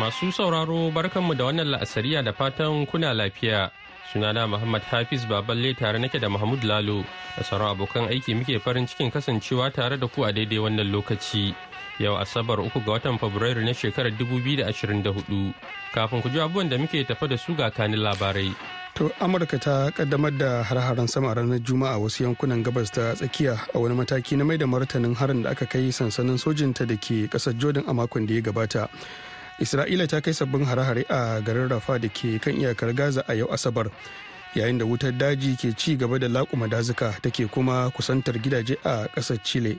Masu sauraro barkanmu da wannan la'asariya da fatan kuna lafiya. Sunana Muhammad Hafiz Baballe tare nake da Mahmud Lalo da sauran abokan aiki muke farin cikin kasancewa tare da ku a daidai wannan lokaci. Yau Asabar uku ga watan Fabrairu na shekarar 2024. Kafin ku ji abubuwan da muke tafa da su ga kanin labarai. To Amurka ta kaddamar da har-haren sama ranar Juma'a wasu yankunan gabas ta tsakiya a wani mataki na mai da martanin harin da aka kai sansanin sojinta da ke ƙasar Jordan a makon da ya gabata. Isra'ila ta kai sabbin hare-hare a garin Rafa da ke kan iyakar Gaza a yau Asabar. Yayin da wutar daji ke ci gaba da laƙuma dazuka take kuma kusantar gidaje a ƙasar Chile.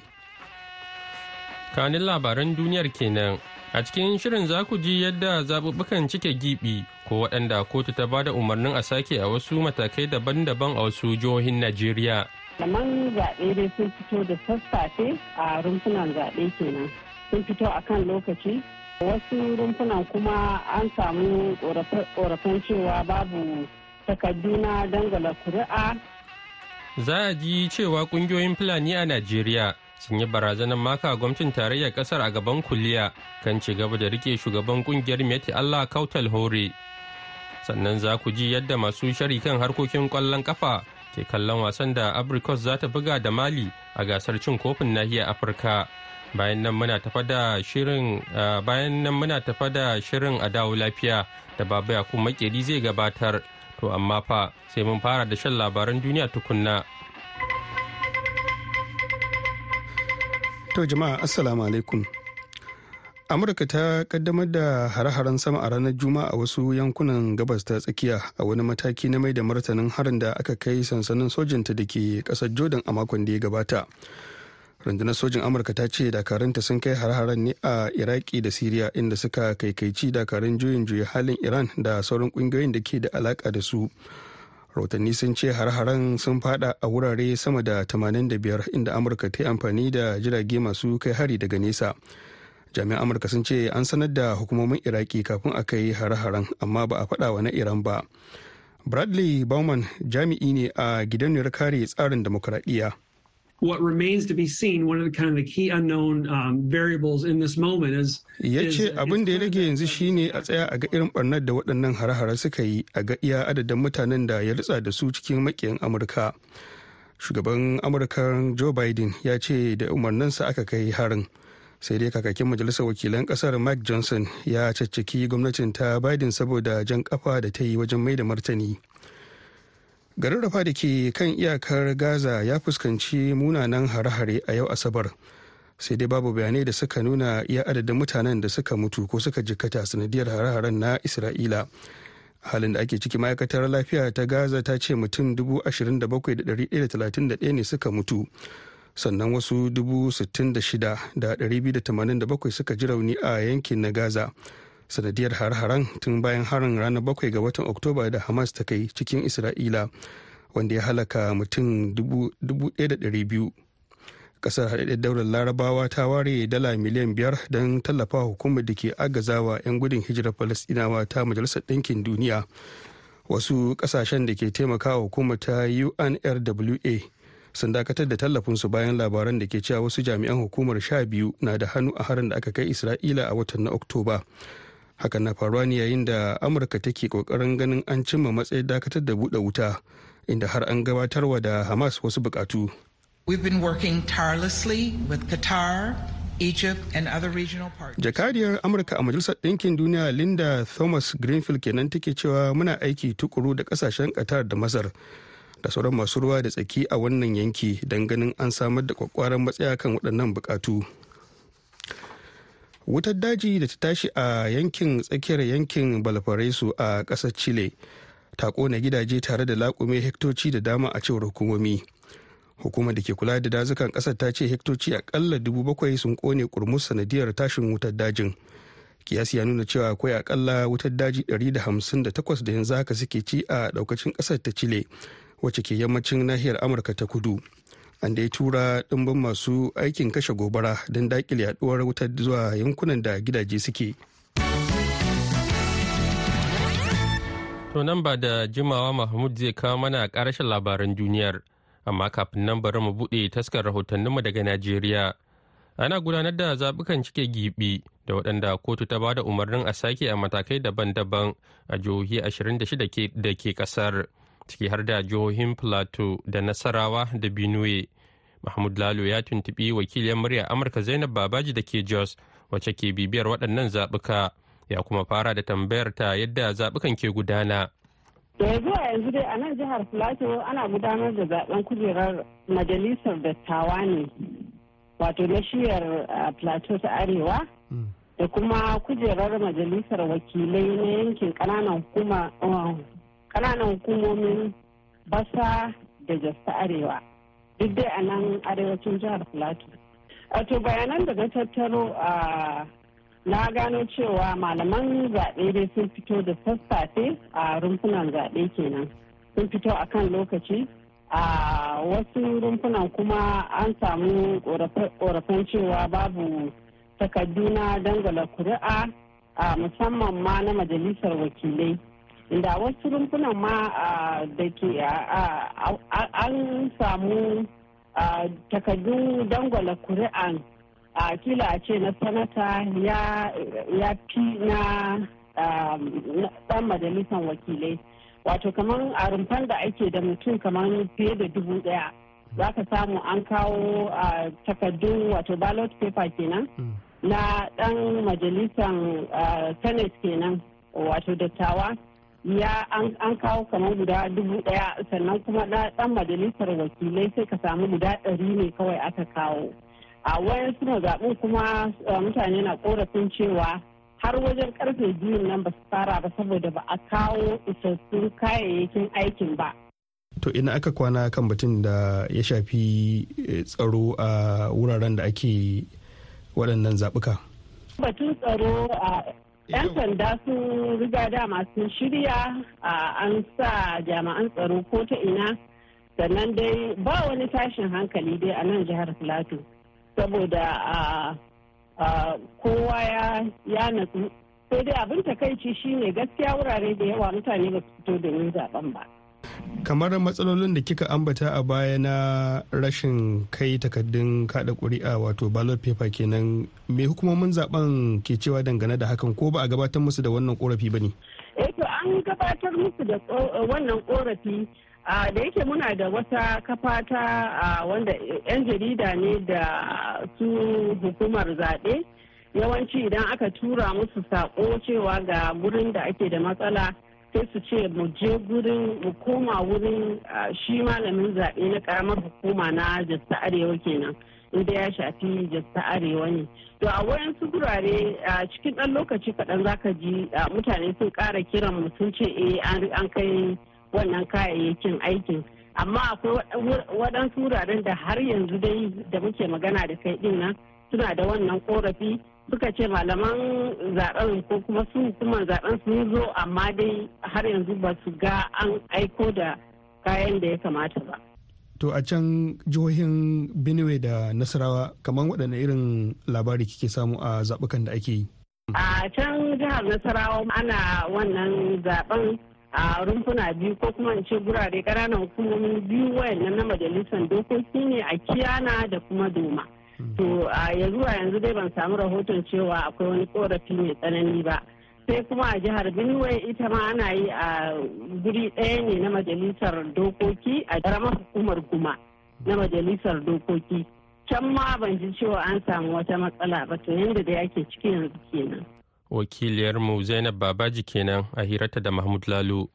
kanin labaran duniyar kenan a cikin shirin za ku ji yadda zaɓuɓɓukan cike giɓi ko waɗanda kotu ta ba da umarnin a sake a wasu matakai daban-daban a wasu jihohin najeriya Malaman zaɓe dai sun fito da sassafe a rumfunan zaɓe kenan sun fito a kan lokaci wasu rumfunan kuma an samu ƙorafen cewa babu takardu na dangala kuri'a za a ji cewa ƙungiyoyin fulani a najeriya sun yi barazanar maka gwamnatin tarayyar ƙasar a gaban kuliya kan ci gaba da riƙe shugaban ƙungiyar meti Allah Kautal Hore. Sannan za ku ji yadda masu shari kan harkokin ƙwallon kafa ke kallon wasan da Abrikos za ta buga da Mali a gasar cin kofin nahiyar Afirka. Bayan nan muna tafa da shirin bayan nan muna tafa da shirin a dawo lafiya da Baba Yakub Makeri zai gabatar. To amma fa sai mun fara da shan labaran duniya tukunna. To jama'a assalamu alaikum. Amurka ta kaddamar da hare-haren sama a ranar Juma'a a wasu yankunan gabas ta tsakiya a wani mataki na mai da martanin harin da aka kai sansanin sojinta da ke ƙasar Jordan a makon da ya gabata. Rundunar sojin Amurka ta ce dakaranta sun kai hare-haren ne a Iraki da Siriya inda suka kaikaici dakarun juyin juya halin Iran da sauran ƙungiyoyin da ke da alaka da su. rahotanni sun ce har-haren sun fada a wurare sama da 85 inda amurka ta yi amfani da jirage masu kai hari daga nesa. Jami'an amurka sun ce an sanar da hukumomin iraki kafin a kai har-haren amma ba a fada wa na iran ba. Bradley bauman jami'i ne a gidauniyar kare tsarin demokuraɗiyya what remains to be seen, one of the kind of the key unknown um, variables in this moment is. Ya ce abin da ya rage yanzu shine a tsaya a ga irin barnar da waɗannan hare-hare suka yi a ga iya adadin mutanen da ya ritsa da su cikin makiyan Amurka. Shugaban Amurka Joe Biden ya ce da umarninsa aka kai harin. Sai dai kakakin majalisar wakilan ƙasar Mike Johnson ya caccaki gwamnatin ta Biden saboda jan kafa da ta yi wajen mai da martani. Garin rafa da ke kan iyakar gaza ya fuskanci munanan hare-hare a yau asabar. Sai dai babu bayanai da suka nuna iya adadin mutanen da suka mutu ko suka jikkata sanadiyar hare-haren na isra'ila. Halin da ake ciki ma'aikatar lafiya ta gaza ta ce mutum 27,131 ne suka mutu sannan wasu 66,287 suka ji rauni a yankin na gaza. Sanadiyar har-haren tun bayan harin ranar bakwai ga watan oktoba da hamas ta kai cikin isra'ila wanda ya halaka mutum 1,200 ƙasar haɗaɗɗen daular larabawa ta ware dala miliyan biyar don tallafa hukumar da ke agazawa 'yan gudun hijirar falastinawa ta majalisar ɗinkin duniya. Wasu ƙasashen da ke taimakawa hukumar ta unrwa sun dakatar da tallafinsu bayan labaran da ke cewa wasu jami'an hukumar sha biyu na da hannu a harin da aka kai isra'ila a watan na oktoba. Hakan na faruwa ne yayin da amurka take ƙoƙarin ganin an cimma matsayin dakatar da buɗe wuta inda har an gabatarwa da hamas wasu bukatu We've been working tirelessly with Qatar, Egypt and other regional partners. jakadiyar amurka a majalisar ɗinkin duniya linda thomas greenfield kenan take cewa muna aiki tukuru da ƙasashen qatar da masar da sauran masu ruwa da tsaki a wannan yanki don ganin an samar da kwakwaran matsaya kan waɗannan bukatu wutar daji da ta tashi a yankin tsakiyar yankin balfarasu a ƙasar chile ta kona gidaje tare da laƙume hektoci da dama a cewar hukumomi. Hukumar da ke kula da dazukan ƙasar ta ce hektoci akalla dubu bakwai sun ƙone kurmus sanadiyar tashin wutar dajin. Kiyasi ya nuna cewa akwai akalla wutar daji 158 da yanzu haka suke ci a daukacin ƙasar ta chile wacce ke yammacin nahiyar amurka ta kudu. Da ya tura dimbin masu aikin kashe gobara don daƙile yaduwar wutar zuwa yankunan da gidaje suke. To nan ba da jimawa mahmud zai kawo mana karashin labaran duniyar amma kafin nan bari mu buɗe taskar rahotanninmu daga najeriya. Ana gudanar da zaɓukan cike gibi da waɗanda kotu ta ba da umarnin a sake a matakai daban-daban a jihohi 26 da ke ƙasar. Ciki har da jihohin plateau da nasarawa da benue. Mahmud lalo ya tuntuɓi wakiliyar murya amurka zainab babaji da ke jos wacce ke bibiyar waɗannan zaɓuka. Ya kuma fara da tambayar ta yadda zaɓukan ke gudana. Da zuwa yanzu dai a nan jihar plateau ana gudanar da zaɓen kujerar majalisar dattawa ne wato na shiyar plateau ta arewa da kuma kujerar majalisar wakilai na yankin ƙananan hukumomin basa da jasta arewa duk dai a nan arewacin jihar plateau wato bayanan da na tattaro a na gano cewa malaman zaɓe dai sun fito da sassafe a rumfunan zaɓe kenan. Sun fito a kan lokaci a wasu rumfunan kuma an samu ƙorafen cewa babu takardu na dangala kuri'a a musamman ma na majalisar wakilai. Inda wasu rumfunan ma da ke an samu takardun dangwala kuri'an. A kila a ce na sanata ya fi na dan majalisar wakilai. Wato kamar a rumfan da ake da mutum kamar fiye da dubu ɗaya za ka samu an kawo takardun wato ballot paper kenan na dan majalisar senate kenan wato dattawa. Ya an kawo kamar guda dubu ɗaya sannan kuma dan majalisar wakilai sai ka samu guda ɗari ne kawai aka kawo a wayan suna zaɓen kuma mutane na korafin cewa har wajen ƙarfe biyun nan ba su fara ba saboda ba a kawo isassun kayayyakin aikin ba. To ina aka kwana kan batun da ya shafi tsaro a wuraren da ake waɗannan zaɓuka? Batun tsaro a 'yan sanda sun riga dama sun shirya an sa jami'an tsaro ko ta ina. Sannan dai ba wani tashin hankali dai a nan jihar Filato. saboda kowa ya natsu. Sai dai abin takaici shine gaskiya wurare da yawa mutane ba su fito domin zaɓen ba. Kamar matsalolin da kika ambata a baya na rashin kai takaddun kada kuri'a wato ballot paper kenan me hukumomin zaɓen ke cewa dangane da hakan ko ba a gabatar musu da wannan korafi ba ne? Eh to an gabatar musu da wannan korafi da yake muna da wata kafa ta wanda 'yan jarida ne da su hukumar zaɓe. Yawanci idan aka tura musu saƙo cewa ga gurin da ake da matsala sai su ce mu je gurin mu koma wurin shi malamin zaɓe na ƙaramar hukuma na jasta arewa kenan inda ya shafi jasta arewa ne. To a wayansu gurare cikin ɗan lokaci kaɗan zaka ji mutane sun ƙara kiran mu sun ce eh an kai wannan kayayyakin aikin. Amma akwai waɗansu wuraren da har yanzu dai da muke magana da kai ɗin nan suna da wannan korafi suka ce malaman zaɓen ko kuma su hukumar zaɓen sun zo amma dai har yanzu ba su ga an aiko da kayan da ya kamata ba. To a can jihohin Benue da Nasarawa kamar waɗanne irin labari kike samu a zaɓukan da ake yi? A can jihar Nasarawa ana wannan zaɓen a rumfuna biyu ko kuma in ce gurare ƙananan hukumomi biyu wayannan na majalisar dokoki ne a kiyana da kuma doma to a yanzu a yanzu dai ban samu rahoton cewa akwai wani korafi mai tsanani ba. Sai kuma a jihar benue ita ma ana yi a guri ɗaya ne na majalisar dokoki a ƙaramar hukumar kuma na majalisar dokoki. Can ma ban ji cewa an samu wata matsala ba to yadda dai ake ciki yanzu kenan. Wakiliyarmu zainab babaji kenan a hirarta da mahmud lalu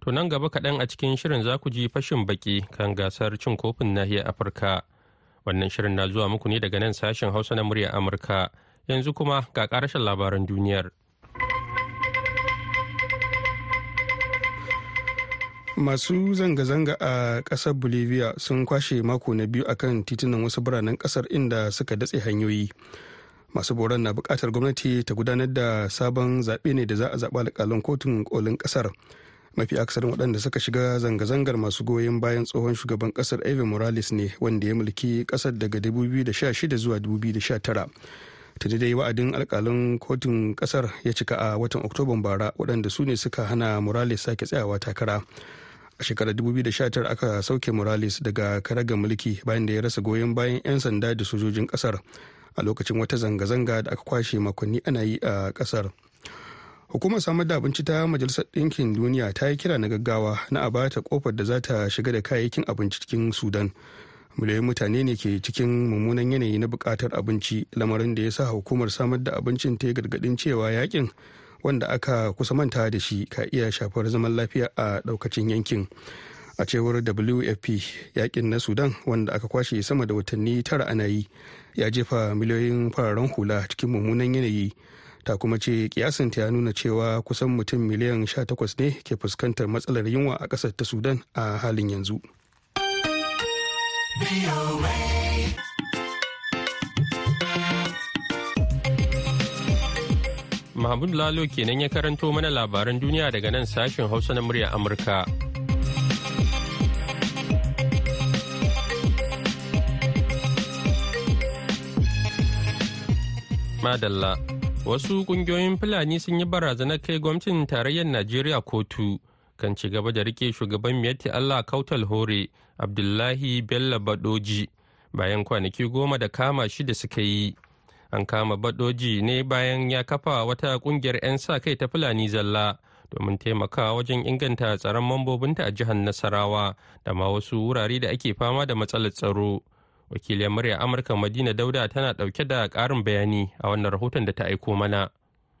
to nan gaba kaɗan a cikin shirin za ku ji fashin baki kan gasar cin kofin nahiyar afirka. Wannan shirin na zuwa muku ne daga nan sashen hausa na murya amurka. Yanzu kuma ga ƙarashin labaran duniyar. Masu zanga-zanga a ƙasar bolivia sun kwashe mako na biyu akan titunan wasu biranen ƙasar inda suka datse hanyoyi. Masu boron na buƙatar gwamnati ta gudanar da sabon zaɓe ne da za a zaɓa alƙalan kotun kolin ƙasar. Mafi aksarin waɗanda suka shiga zanga-zangar masu goyon bayan tsohon shugaban ƙasar evo morales ne wanda ya mulki ƙasar daga 2016 zuwa 2019 tuni dai wa'adin alkalin kotun ƙasar ya cika a watan oktoban bara waɗanda su ne suka hana morales sake tsayawa takara. A shekarar 2019 aka sauke morales daga karagar mulki bayan da ya rasa goyon bayan 'yan sanda da sojojin ƙasar. A lokacin wata zanga-zanga da aka kwashe makonni ana yi a ƙasar. Hukumar samar da abinci ta majalisar ɗinkin duniya ta yi kira na gaggawa na a bata ƙofar da za ta shiga da kayayyakin abinci cikin sudan. Miliyoyin mutane ne ke cikin mummunan yanayi na buƙatar abinci lamarin da ya sa hukumar samar da abincin ta yi gargaɗin cewa yaƙin wanda aka kusa manta da shi ka iya shafar zaman lafiya a ɗaukacin yankin. A cewar wfp yaƙin na sudan wanda aka kwashe sama da watanni tara ana yi ya jefa miliyoyin fararen hula cikin mummunan yanayi. Ta kuma ce kiyasinta ya nuna cewa kusan mutum miliyan 18 ne ke fuskantar matsalar yunwa a ƙasar ta sudan a halin yanzu Mahmud Lalo kenan ya karanto mana labaran duniya daga nan sashen Hausa na murya Amurka. Madalla. Wasu ƙungiyoyin Fulani sun yi barazanar kai gwamnatin tarayyar Najeriya kotu kan ci gaba da riƙe shugaban miyatti Allah Kautal Hore Abdullahi Bello Badoji bayan kwanaki goma da kama shi da suka yi. An kama Badoji ne bayan ya kafa wata ƙungiyar 'yan sa kai ta Fulani zalla domin taimakawa wajen inganta tsaron mambobinta a jihar Nasarawa da ma wasu wurare da ake fama da matsalar tsaro. Wakiliyar murya amurka madina dauda tana ɗauke da karin bayani a wannan rahoton da ta aiko mana.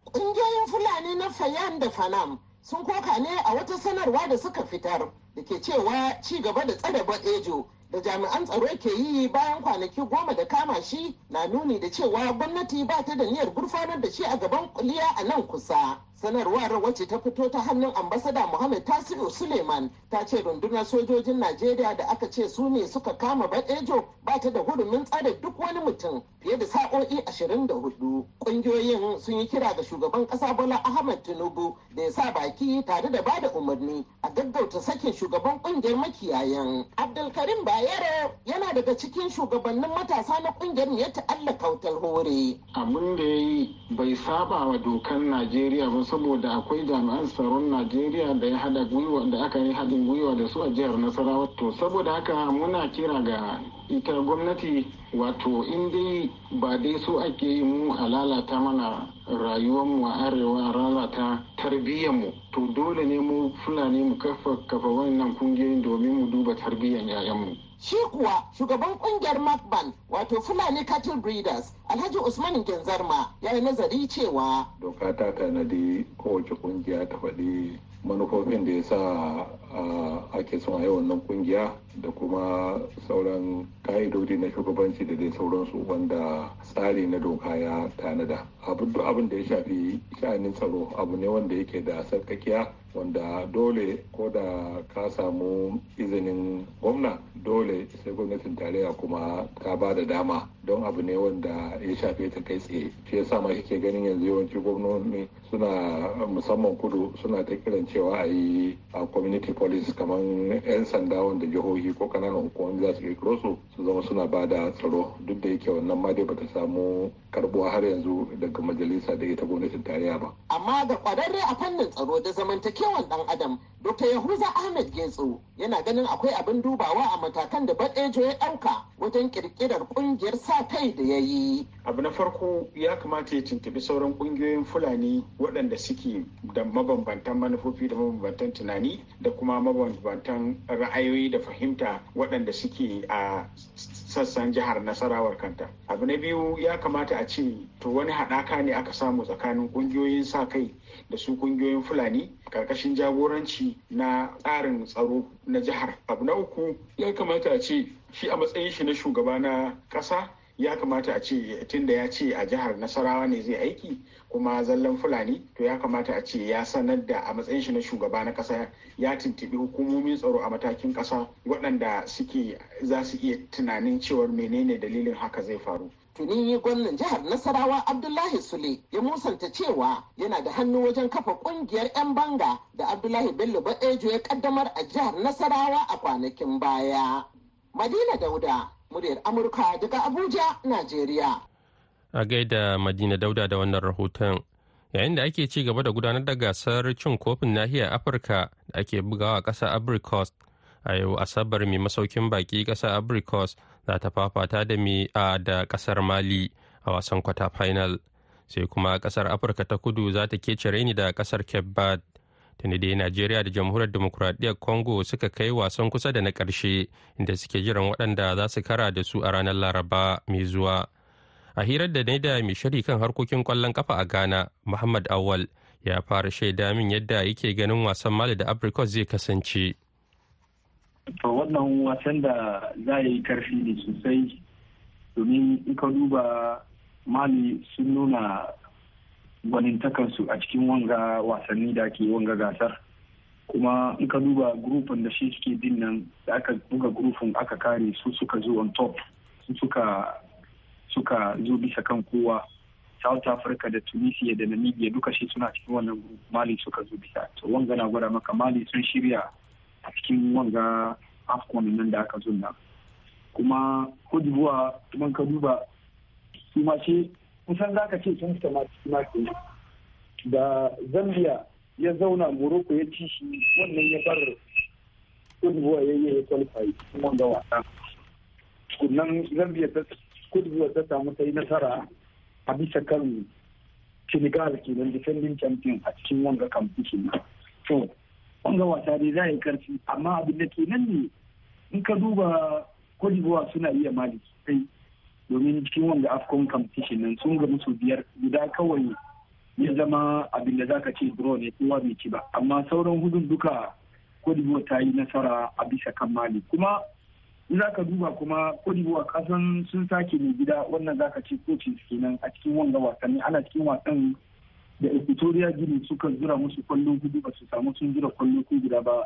Ƙungiyoyin fulani na fayan da fanam sun koka ne a wata sanarwa da suka fitar da ke cewa ci gaba da tsare baɗejo da jami'an tsaro ke yi bayan kwanaki goma da kama shi na nuni da cewa gwamnati ba ta da niyyar gurfanar da shi a gaban kuliya a nan kusa. Sanarwar wacce ta fito ta hannun ambasada muhammad tasiru suleiman ta ce rundunar sojojin najeriya da aka ce su ne suka kama baɗejo ba ta da hurumin tsare duk wani mutum fiye da sa'o'i ashirin da huɗu. Ƙungiyoyin sun yi kira ga shugaban ƙasa bola ahmad tinubu da ya sa baki tare da ba da umarni a gaggauta sakin shugaban ƙungiyar makiyayan. Abdulkarim bayero yana daga cikin shugabannin matasa na ƙungiyar ya ta'alla kautar hore. Abin da ya yi bai saba wa dokan najeriya ba saboda akwai jami'an tsaron najeriya da ya hada gwiwa da aka yi haɗin gwiwa da su a jihar nasarawa. To saboda haka muna kira ga ita gwamnati wato in dai ba dai so ake yi mu a lalata mana rayuwarmu a arewa a lalata tarbiyyarmu. To dole ne mu fulani mu kafa kafa wannan ƙungiyoyin domin mu duba tarbiyyar 'ya'yanmu shi kuwa shugaban ƙungiyar macban wato fulani cattle breeders alhaji usman genzarma ya yi nazari cewa doka ta tanadi kowace ƙungiya ta faɗi manufofin da ya sa ake son a yi wannan ƙungiya. Da kuma sauran ka'idodi na shugabanci da dai sauransu wanda tsari na doka ya tanada. Abin da ya shafi sha'anin tsaro abu ne wanda yake da sarkakiya wanda dole ko da ka samu izinin gwamna dole sai gwamnatin tarayya kuma ta ba da dama. Don abu ne wanda ya shafe ta kai tsaye. Shi yasa ma kake ganin yanzu yawanci gwamnoni suna musamman kudu suna ta kiran cewa a yi a community police kamar 'yan sanda wanda jihohi ko ƙananan hukumomi za su kirkiro su su zama suna ba da tsaro. Duk da yake wannan ma dai bata samu karbuwa har yanzu daga majalisa da ita gwamnatin tarayya ba. Amma ga kwararre a fannin tsaro da zamantakewan dan adam dr yahuza ahmed getso yana ganin akwai abin dubawa a matakan da baɗejo ya ɗauka wajen kirkirar ƙungiyar sa kai da ya yi. Abu na farko ya kamata ya tuntubi sauran ƙungiyoyin fulani waɗanda suke da mabambantan manufofi da mabambantan tunani da kuma mabambantan ra'ayoyi da fahimta waɗanda suke a sassan jihar nasarawar kanta. Abu na biyu ya kamata a ce to wani haɗaka ne aka samu tsakanin ƙungiyoyin sa kai da su ƙungiyoyin fulani ƙarƙashin jagoranci na tsarin tsaro na jihar. Abu na uku ya kamata a ce shi a matsayin shi na shugaba na ƙasa ya kamata a ce tunda ya ce a jihar nasarawa ne zai aiki kuma zallan fulani to ya kamata a ce ya sanar da a matsayin shi na shugaba na kasa ya tuntubi hukumomin tsaro a matakin kasa waɗanda suke za su iya tunanin cewar menene dalilin haka zai faru. Tuni gwamnan jihar nasarawa abdullahi sule ya musanta cewa yana da hannu wajen kafa ƙungiyar 'yan banga da abdullahi bello baɗejo ya kaddamar a jihar nasarawa a kwanakin baya. Madina dauda muryar amurka daga abuja najeriya. A gaida madina dauda da wannan rahoton. Yayin da ake ci gaba da gudanar da gasar cin kofin nahiyar afirka da ake bugawa a ƙasar a yau asabar mai masaukin baki ƙasar abricos za ta fafata da mi a da ƙasar mali a wasan kwata final sai kuma ƙasar afirka ta kudu za ta kece raini da ƙasar cape verde. Tuni dai najeriya da jamhuriyar demokuraɗiyyar congo suka kai wasan kusa da na ƙarshe inda suke jiran waɗanda za su kara da su a ranar laraba mai zuwa. A hirar da da mai shari kan harkokin ƙwallon kafa a ghana muhammad awal ya fara shaida min yadda yake ganin wasan mali da apricot zai kasance. To wannan wasan da za yi ƙarfi ne sosai. Domin in ka duba mali sun nuna gwanintakansu a cikin wanga wasanni da ke wanga gasar. Kuma in ka duba grupin da shi suke ɗin nan da aka buga grupin aka kare su suka zo on top su suka suka zo bisa kan kowa. South africa da tunisia da namibia duka shi suna cikin wannan mali suka zo bisa. To wanga na gwada maka mali sun shirya a cikin wanga afcon nan da aka zo nan. Kuma cote kuma ka duba su ma ce kusan za ka ce sun fita maki da zambia ya zauna morocco ya ci shi wannan ya bar cote ya yi ya qualify cikin wanga wasa. Kunnan zambia ta kudu ta samu ta yi nasara a bisa kan senegal kenan defending champion a cikin wanga competition. To wanga wasa dai za yi ƙarfi. Amma abin da ke nan ne in ka duba cote suna iya mali sosai domin cikin wanga afcon competition nan sun ga musu biyar guda kawai ya zama abin da zaka ce draw ne kowa bai ci ba. Amma sauran hudun duka cote ta yi nasara a bisa kan mali kuma za ka duba kuma kodibuwa kasan sun sake mai gida wannan za ka ce kocin kenan a cikin wanga wasanni. Ana cikin wasan da equatoria gini suka zura musu ƙwallo huɗu ba su samu sun zura ƙwallo ko guda ba.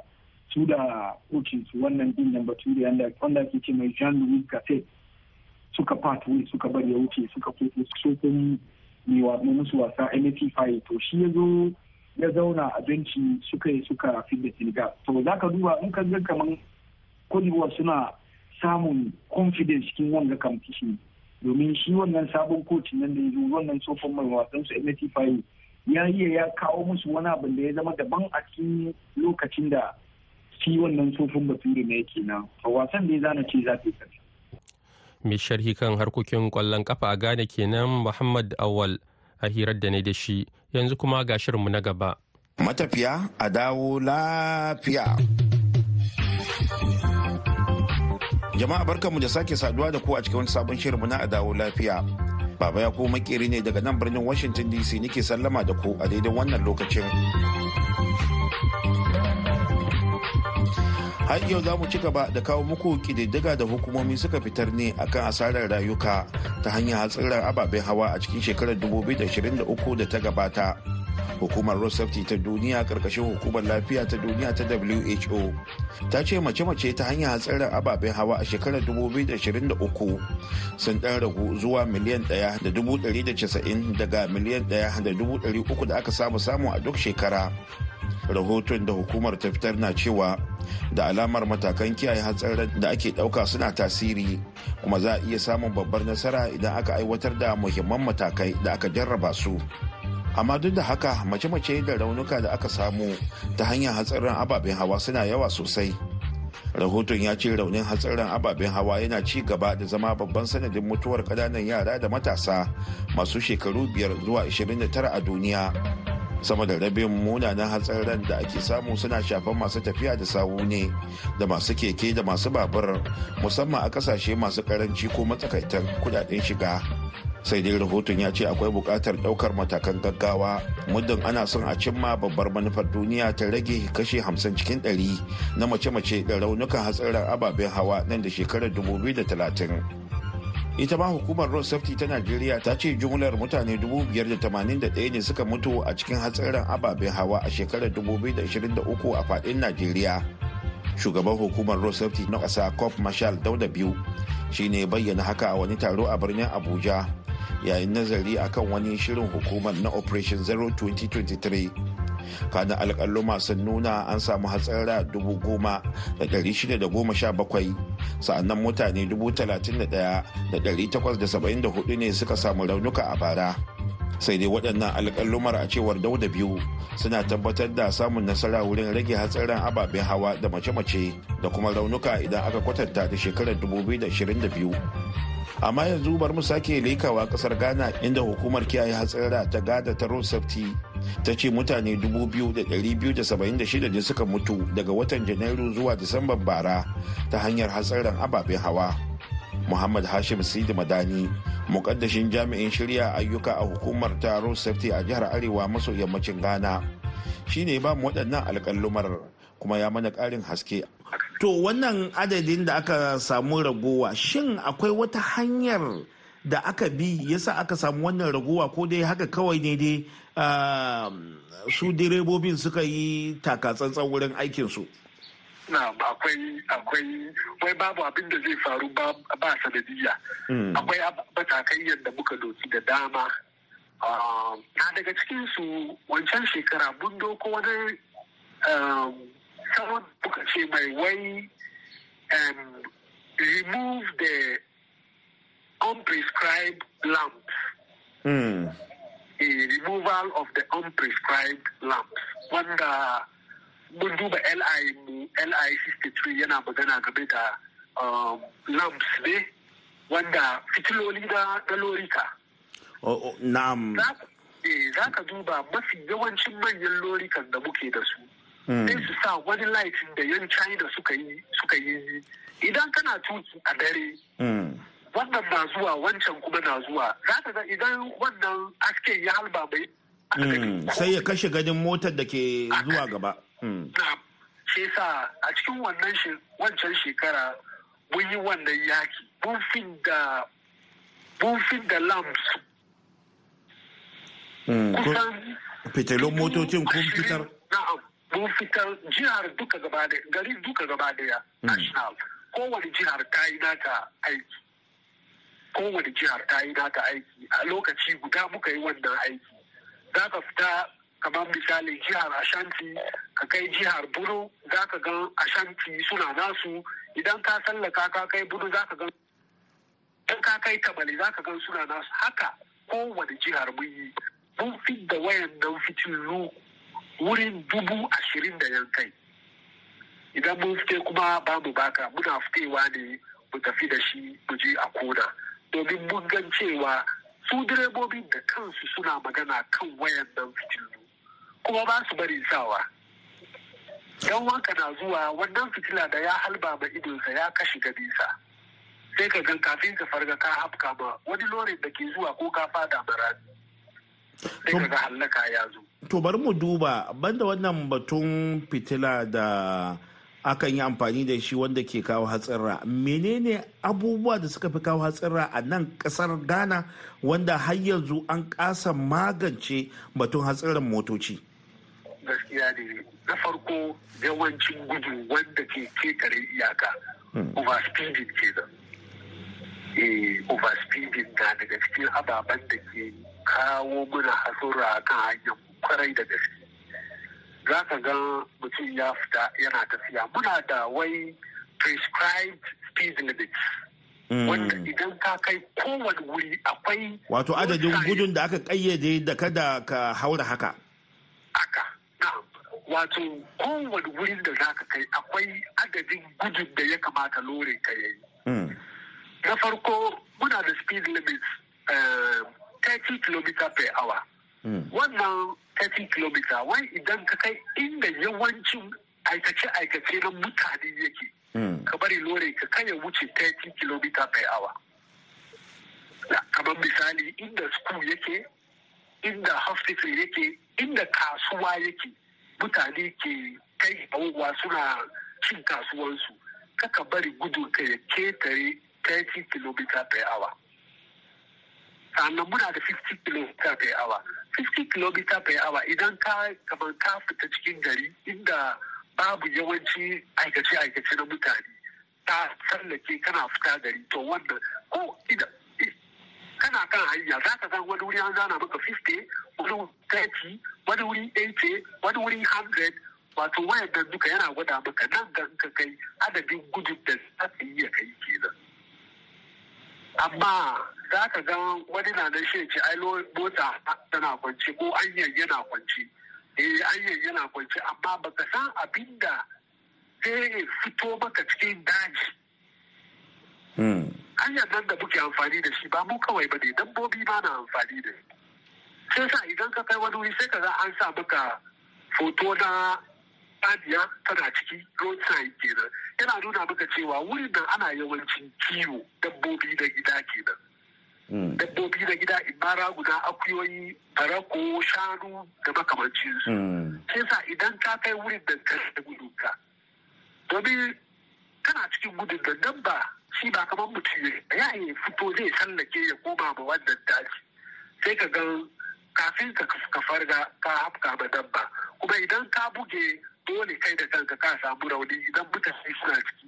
Su da kocin su wannan ɗin nan bature wanda ke ce mai jean louis gasset suka pathway suka bari ya wuce suka koko sokon mai musu wasa nft faye to shi ya zo ya zauna a benci suka yi suka fi da senegal. To za ka duba in ka ga kamar kodibuwa suna samun confidence cikin wanga competition. Domin shi wannan sabon kocin nan da ya zo wannan tsofon mai wasan su MT5 ya iya ya kawo musu wani abu da ya zama daban a cikin lokacin da shi wannan tsofin bature na yake na a wasan da ya zana ce za ta yi mai sharhi kan harkokin ƙwallon kafa a Ghana kenan Muhammad Awal a hirar da ne da shi yanzu kuma ga shirinmu na gaba. Matafiya a dawo lafiya. Jama'a barkanmu da sake saduwa da ku a cikin wani sabon shirinmu na dawo lafiya. Baba ya ko makeri ne daga nan birnin Washington DC nake sallama da ku a daidai wannan lokacin. har yau za mu ci gaba da kawo muku kididdiga da hukumomi suka fitar ne akan asarar rayuka ta hanyar hatsarin ababen hawa a cikin shekarar 2023 da ta gabata hukumar road safety ta duniya ƙarƙashin hukumar lafiya ta duniya ta who ta ce mace-mace ta hanyar hatsarin ababen hawa a shekarar 2023 sun ɗan ragu zuwa miliyan 1.190 daga miliyan 1.300 da aka samu samu a duk shekara. Rahoton da hukumar ta fitar na cewa da alamar matakan kiyaye hatsarin da ake ɗauka suna tasiri kuma za a iya samun babbar nasara idan aka aiwatar da muhimman matakai da aka jarraba su. Amma duk da haka mace-mace da raunuka da aka samu ta hanyar hatsarin ababen hawa suna yawa sosai. Rahoton ya ce raunin hatsarin ababen hawa yana ci gaba da zama babban sanadin mutuwar ƙananan yara da matasa masu shekaru biyar zuwa 29 a duniya. Sama da rabin munanan hatsarin da ake samu suna shafan masu tafiya da sawu ne da masu keke da masu babur musamman a ƙasashe masu karanci ko matsakaitan kuɗaɗen shiga. Sai dai rahoton ya ce akwai buƙatar ɗaukar matakan gaggawa. Muddin ana son a cimma babbar manufar duniya ta rage kashe 50 cikin 100 na mace-mace da raunukan hatsarin ababen hawa nan da shekarar 2030 ita ma hukumar road safety ta najeriya ta ce jumlar mutane 581 ne suka mutu a cikin hatsarin ababen hawa a shekarar 2023 a faɗin najeriya. Shugaban hukumar road safety na ƙasa cop marshal dauda biyu shi ne bayyana haka a wani taro a birnin abuja. Yayin nazari akan wani shirin hukumar na operation zero 2023 kanin alƙalluma sun nuna an samu hatsara dubu goma da ɗari shida da goma sha bakwai. Sa'annan mutane dubu talatin da ɗaya da ɗari takwas da saba'in da huɗu ne suka samu raunuka a bara. Sai dai waɗannan alƙallumar a cewar dauda biyu suna tabbatar da samun nasara wurin rage hatsarin ababen hawa da mace-mace da kuma raunuka idan aka kwatanta da shekarar 2022 amma yanzu bar mu sake lekawa ƙasar ghana inda hukumar kiyaye hatsara ta gada ta road safety ta ce mutane 2,276 ne suka mutu daga watan janairu zuwa disamban bara ta hanyar hatsarin ababen hawa. Muhammad hashim sidi madani mukaddashin jami'in shirya ayyuka a hukumar ta road safety a jihar arewa maso yammacin ghana shine ba mu waɗannan alƙalumar kuma ya mana ƙarin haske to wannan adadin da aka samu ragowa shin akwai wata hanyar da aka bi yasa aka samu wannan ragowa ko dai haka kawai ne dai su direbobin suka yi takatsantsan wurin aikinsu? Na akwai akwai wai babu abin da zai faru ba sanadiyya. Akwai matakai yadda muka doki da dama. Na daga cikin su wancan shekara mun doko wani someone muka ce mai wai remove the unprescribed lamps. Mm. A removal of the unprescribed lamps. Wanda mun duba LI mu LI 63 yana magana game da um, lamps ne wanda fitiloli na, lorika. Na'am. Za ka duba mafi yawancin manyan lorikan da muke da su. Sai su sa wani laifin da yan china suka yi suka yi. Idan kana tuƙi a dare wannan na zuwa wancan kuma na zuwa. Za ka ga idan wannan aske ya halba mai sai ya kashe gadin motar da ke zuwa gaba. Shi sa a cikin wannan wancan shekara mun yi wannan yaki. Mun da lamps. Kusan fitilun motocin kun fitar. na'am. Mun fitar jihar duka gaba da gari duka gaba ɗaya national kowane jihar ta yi nata aiki. Kowane jihar ta yi nata aiki. A lokaci guda muka yi wannan aiki. Za ka fita kamar misali jihar ashanti ka kai jihar bunu za ka gan ashanti suna nasu. Idan ka sallaka ka kai bunu za ka gan idan ka kai tamale za ka gan suna nasu. Haka kowane jihar mun yi. Mun fi da wayan nan fitilu wurin dubu ashirin da yankai idan mun fite kuma ba mu baka muna fitewa ne mu tafi da shi mu je a kona domin mun gan cewa su direbobin da kansu suna magana kan wayan nan fitilu kuma ba su bari sawa. Dan wanka na zuwa wannan fitila da ya halba ma idonsa ya kashe gadisa sai ka gan kafin ka farga ka hafka ma wani lorin da ke zuwa ko ka fada marami sai ka ga hallaka ya zo. To bari mu duba banda wannan batun fitila da akan yi amfani da shi wanda ke kawo hatsarra menene abubuwa da suka fi kawo hatsarra a nan ƙasar ghana wanda har yanzu an kasa magance batun hatsarran motoci? Gaskiya ne. Na farko yawancin gudu wanda ke ƙetare iyaka overspeeding ke nan. Overspeeding na daga cikin ababen da ke kawo muna hasura kan hanyar ƙwarai da gaske. Za ka ga mutum ya fita yana tafiya. Muna da wai prescribed speed limits. Wanda idan ka kai kowane wuri akwai wato adadin gudun da aka kayyade da kada ka haura haka. Haka. Wato kowane wurin da za ka kai akwai adadin gudun da ya kamata lore ka yayi. Na farko muna da speed limits 30 km per hour. Wannan 30 km wai idan ka kai inda yawancin aikace-aikace na mutane yake ka bari lore ka kai ya wuce 30 km per hour. Kamar misali inda school yake inda hospital yake inda kasuwa yake. Mutane ke kai abubuwa suna cin kasuwansu. Kaka bari gudun ka ya ƙetare 30 km per hour. Sannan muna da 50 km per hour. 50 km per hour idan ka kamar ka fita cikin gari inda babu yawanci aikace-aikace na mutane ta tsallake kana fita gari to wannan ko idan kana kan hanya za ka san wani wuri an zana maka 50 wani wuri 30 wani wuri 80 wani wuri 100 wato wayan nan duka yana gwada maka nan ga ka kai adadin gudun da za ka iya kai kenan. Amma za ka ga wani na nan shi ce ai mota tana kwance ko anyan yana kwance. Eh anyan yana kwance amma baka san abin da zai fito maka cikin daji. Hanyar nan da muke amfani da shi ba mu kawai ba ne dabbobi ba na amfani da shi. Sai sa idan ka kai wani wuri sai ka ga an sa maka foto na saniya tana ciki road sign kenan. Yana nuna maka cewa wurin nan ana yawancin kiwo dabbobi na gida kenan. Dabbobi na gida ibara guda akuyoyi barako shanu da makamancinsu. Sai sa idan ka kai wurin da ka da gudunka domin kana cikin gudun da nan ba shi ba kamar mutum ya yi fito zai sallake ya koma ma wannan daji. Sai ka ga kafin ka farga ka hafka ma dabba. Kuma idan ka buge dole kai da kanka ka samu rauni idan mutane suna ciki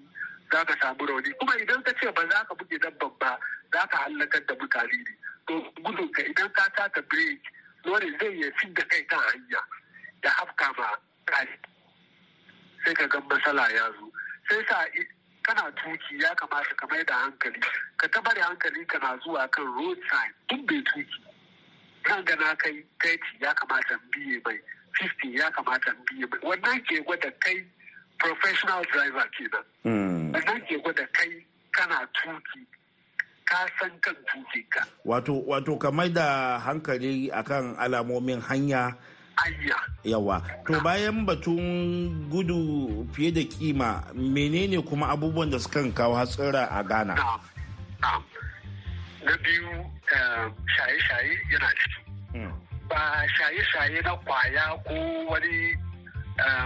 za ka samu rauni. Kuma idan ka ce ba za ka buge dabban ba za ka hallakar da mutane ne. To gudun ka idan ka taka break dole zai iya fin da kai kan hanya ya hafka ma kai sai ka ga matsala ya zo. Sai sa kana tuƙi ya kamata ka mai da hankali. Ka ta bari hankali kana zuwa kan road sign. Tun bai tuƙi nan ga na kai kaiti ya kamata biye mai. 50 ya kamata biye mai. Wannan ke gwada kai professional driver kenan. Wannan ke gwada kai kana tuƙi ka san kan tukinka. Wato wato ka mai da hankali akan alamomin hanya. Hanya. Yawa to bayan batun gudu fiye da kima menene kuma abubuwan da sukan kawo hatsira a ghana? Na biyu shaye-shaye yana ciki. Ba shaye-shaye na ƙwaya ko wani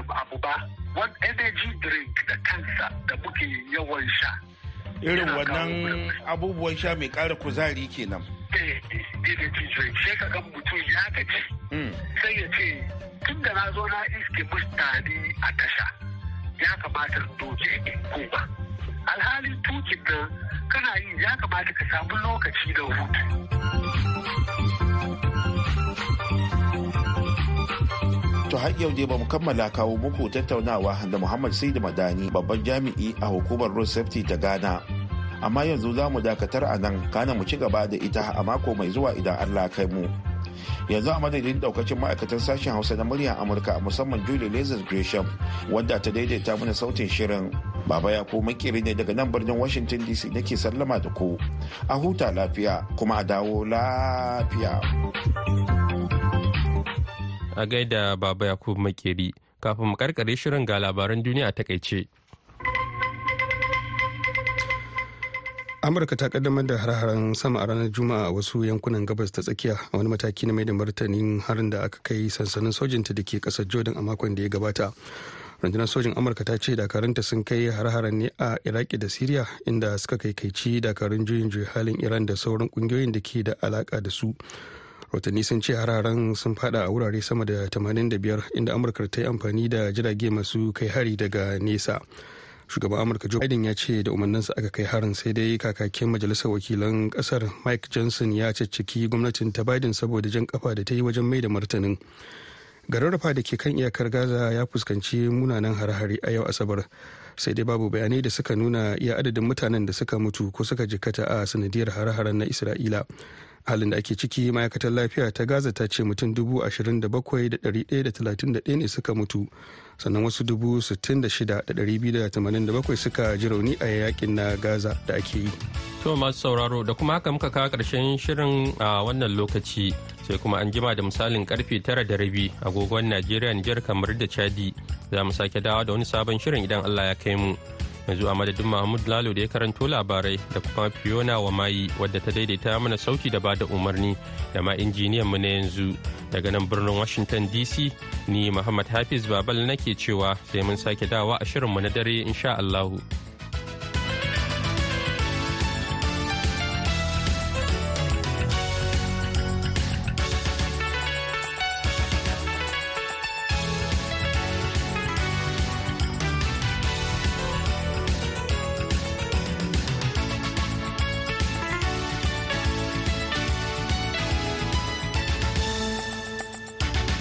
abu ba. Wani energy drink da kansa da muke yawan sha? Irin wannan abubuwan sha mai kara kuzari kenan. Energy drink. Sai ka ga mutum ya gaji. Sai ya ce tun da na zo na iske mutane a tasha ya kamata doke in koma. Alhalin tukin nan kana yi ya kamata ka samu lokaci da hutu. To har yau dai ba mu kammala kawo muku tattaunawa da Muhammad Sidi Madani babban jami'i a hukumar Road Safety ta Ghana. Amma yanzu za mu dakatar a nan kana mu ci gaba da ita a mako mai zuwa idan Allah kai mu. Yanzu a madadin daukacin ma'aikatan sashen Hausa na muryar Amurka musamman Julie Lazarus Gresham wadda ta daidaita mana sautin shirin. Baba ya ko makeri ne daga nan birnin Washington DC nake sallama da ku. A huta lafiya kuma a dawo lafiya. A gaida baba yakub makeri. Kafin mu karkare shirin ga labaran duniya a taƙaice. Amurka ta kaddamar da har-haren sama a ranar juma'a a wasu yankunan gabas ta tsakiya a wani mataki na mai da martanin harin da aka kai sansanin sojinta da ke ƙasar jordan a makon da ya gabata. Rundunar sojin amurka ta ce dakarunta sun kai har-haren ne a iraki da siriya inda suka kai kaici dakarun juyin juya halin iran da sauran ƙungiyoyin da ke da alaka da su. Rahotanni sun ce hararen sun fada a wurare sama da 85 inda amurka ta yi amfani da jirage masu kai hari daga nesa. Shugaban amurka joe biden ya ce da umarninsa aka kai harin sai dai kakakin majalisar wakilan ƙasar mike johnson ya caccaki gwamnatin ta biden saboda jan kafa da ta yi wajen mai da martanin. Gararrafa da ke kan iyakar gaza ya fuskanci munanan hare-hare a yau asabar. Sai dai babu bayanai da suka nuna iya adadin mutanen da suka mutu ko suka jikkata a sanadiyar hare-haren na isra'ila. Halin da ake ciki ma'aikatar lafiya ta gaza ta ce mutum dubu ashirin da bakwai da ɗari ɗaya da talatin da ɗaya ne suka mutu sannan wasu dubu sittin da shida da ɗari biyu da tamanin da bakwai suka ji rauni a yaƙin na gaza da ake yi. to masu sauraro da kuma haka muka kawo ƙarshen shirin a wannan lokaci sai kuma an jima da misalin ƙarfe tara da rabi agogon najeriya nijar kamar da chadi za mu sake dawa da wani sabon shirin idan allah ya kai mu yanzu a madadin mahmud lalo da ya karanto labarai da kuma fiona wa mayi wadda ta daidaita mana sauti da ba da umarni da ma injiniyan mu na yanzu. Daga nan birnin washington dc ni muhammad hafiz babal nake cewa sai mun sake dawa a shirinmu na dare insha allahu.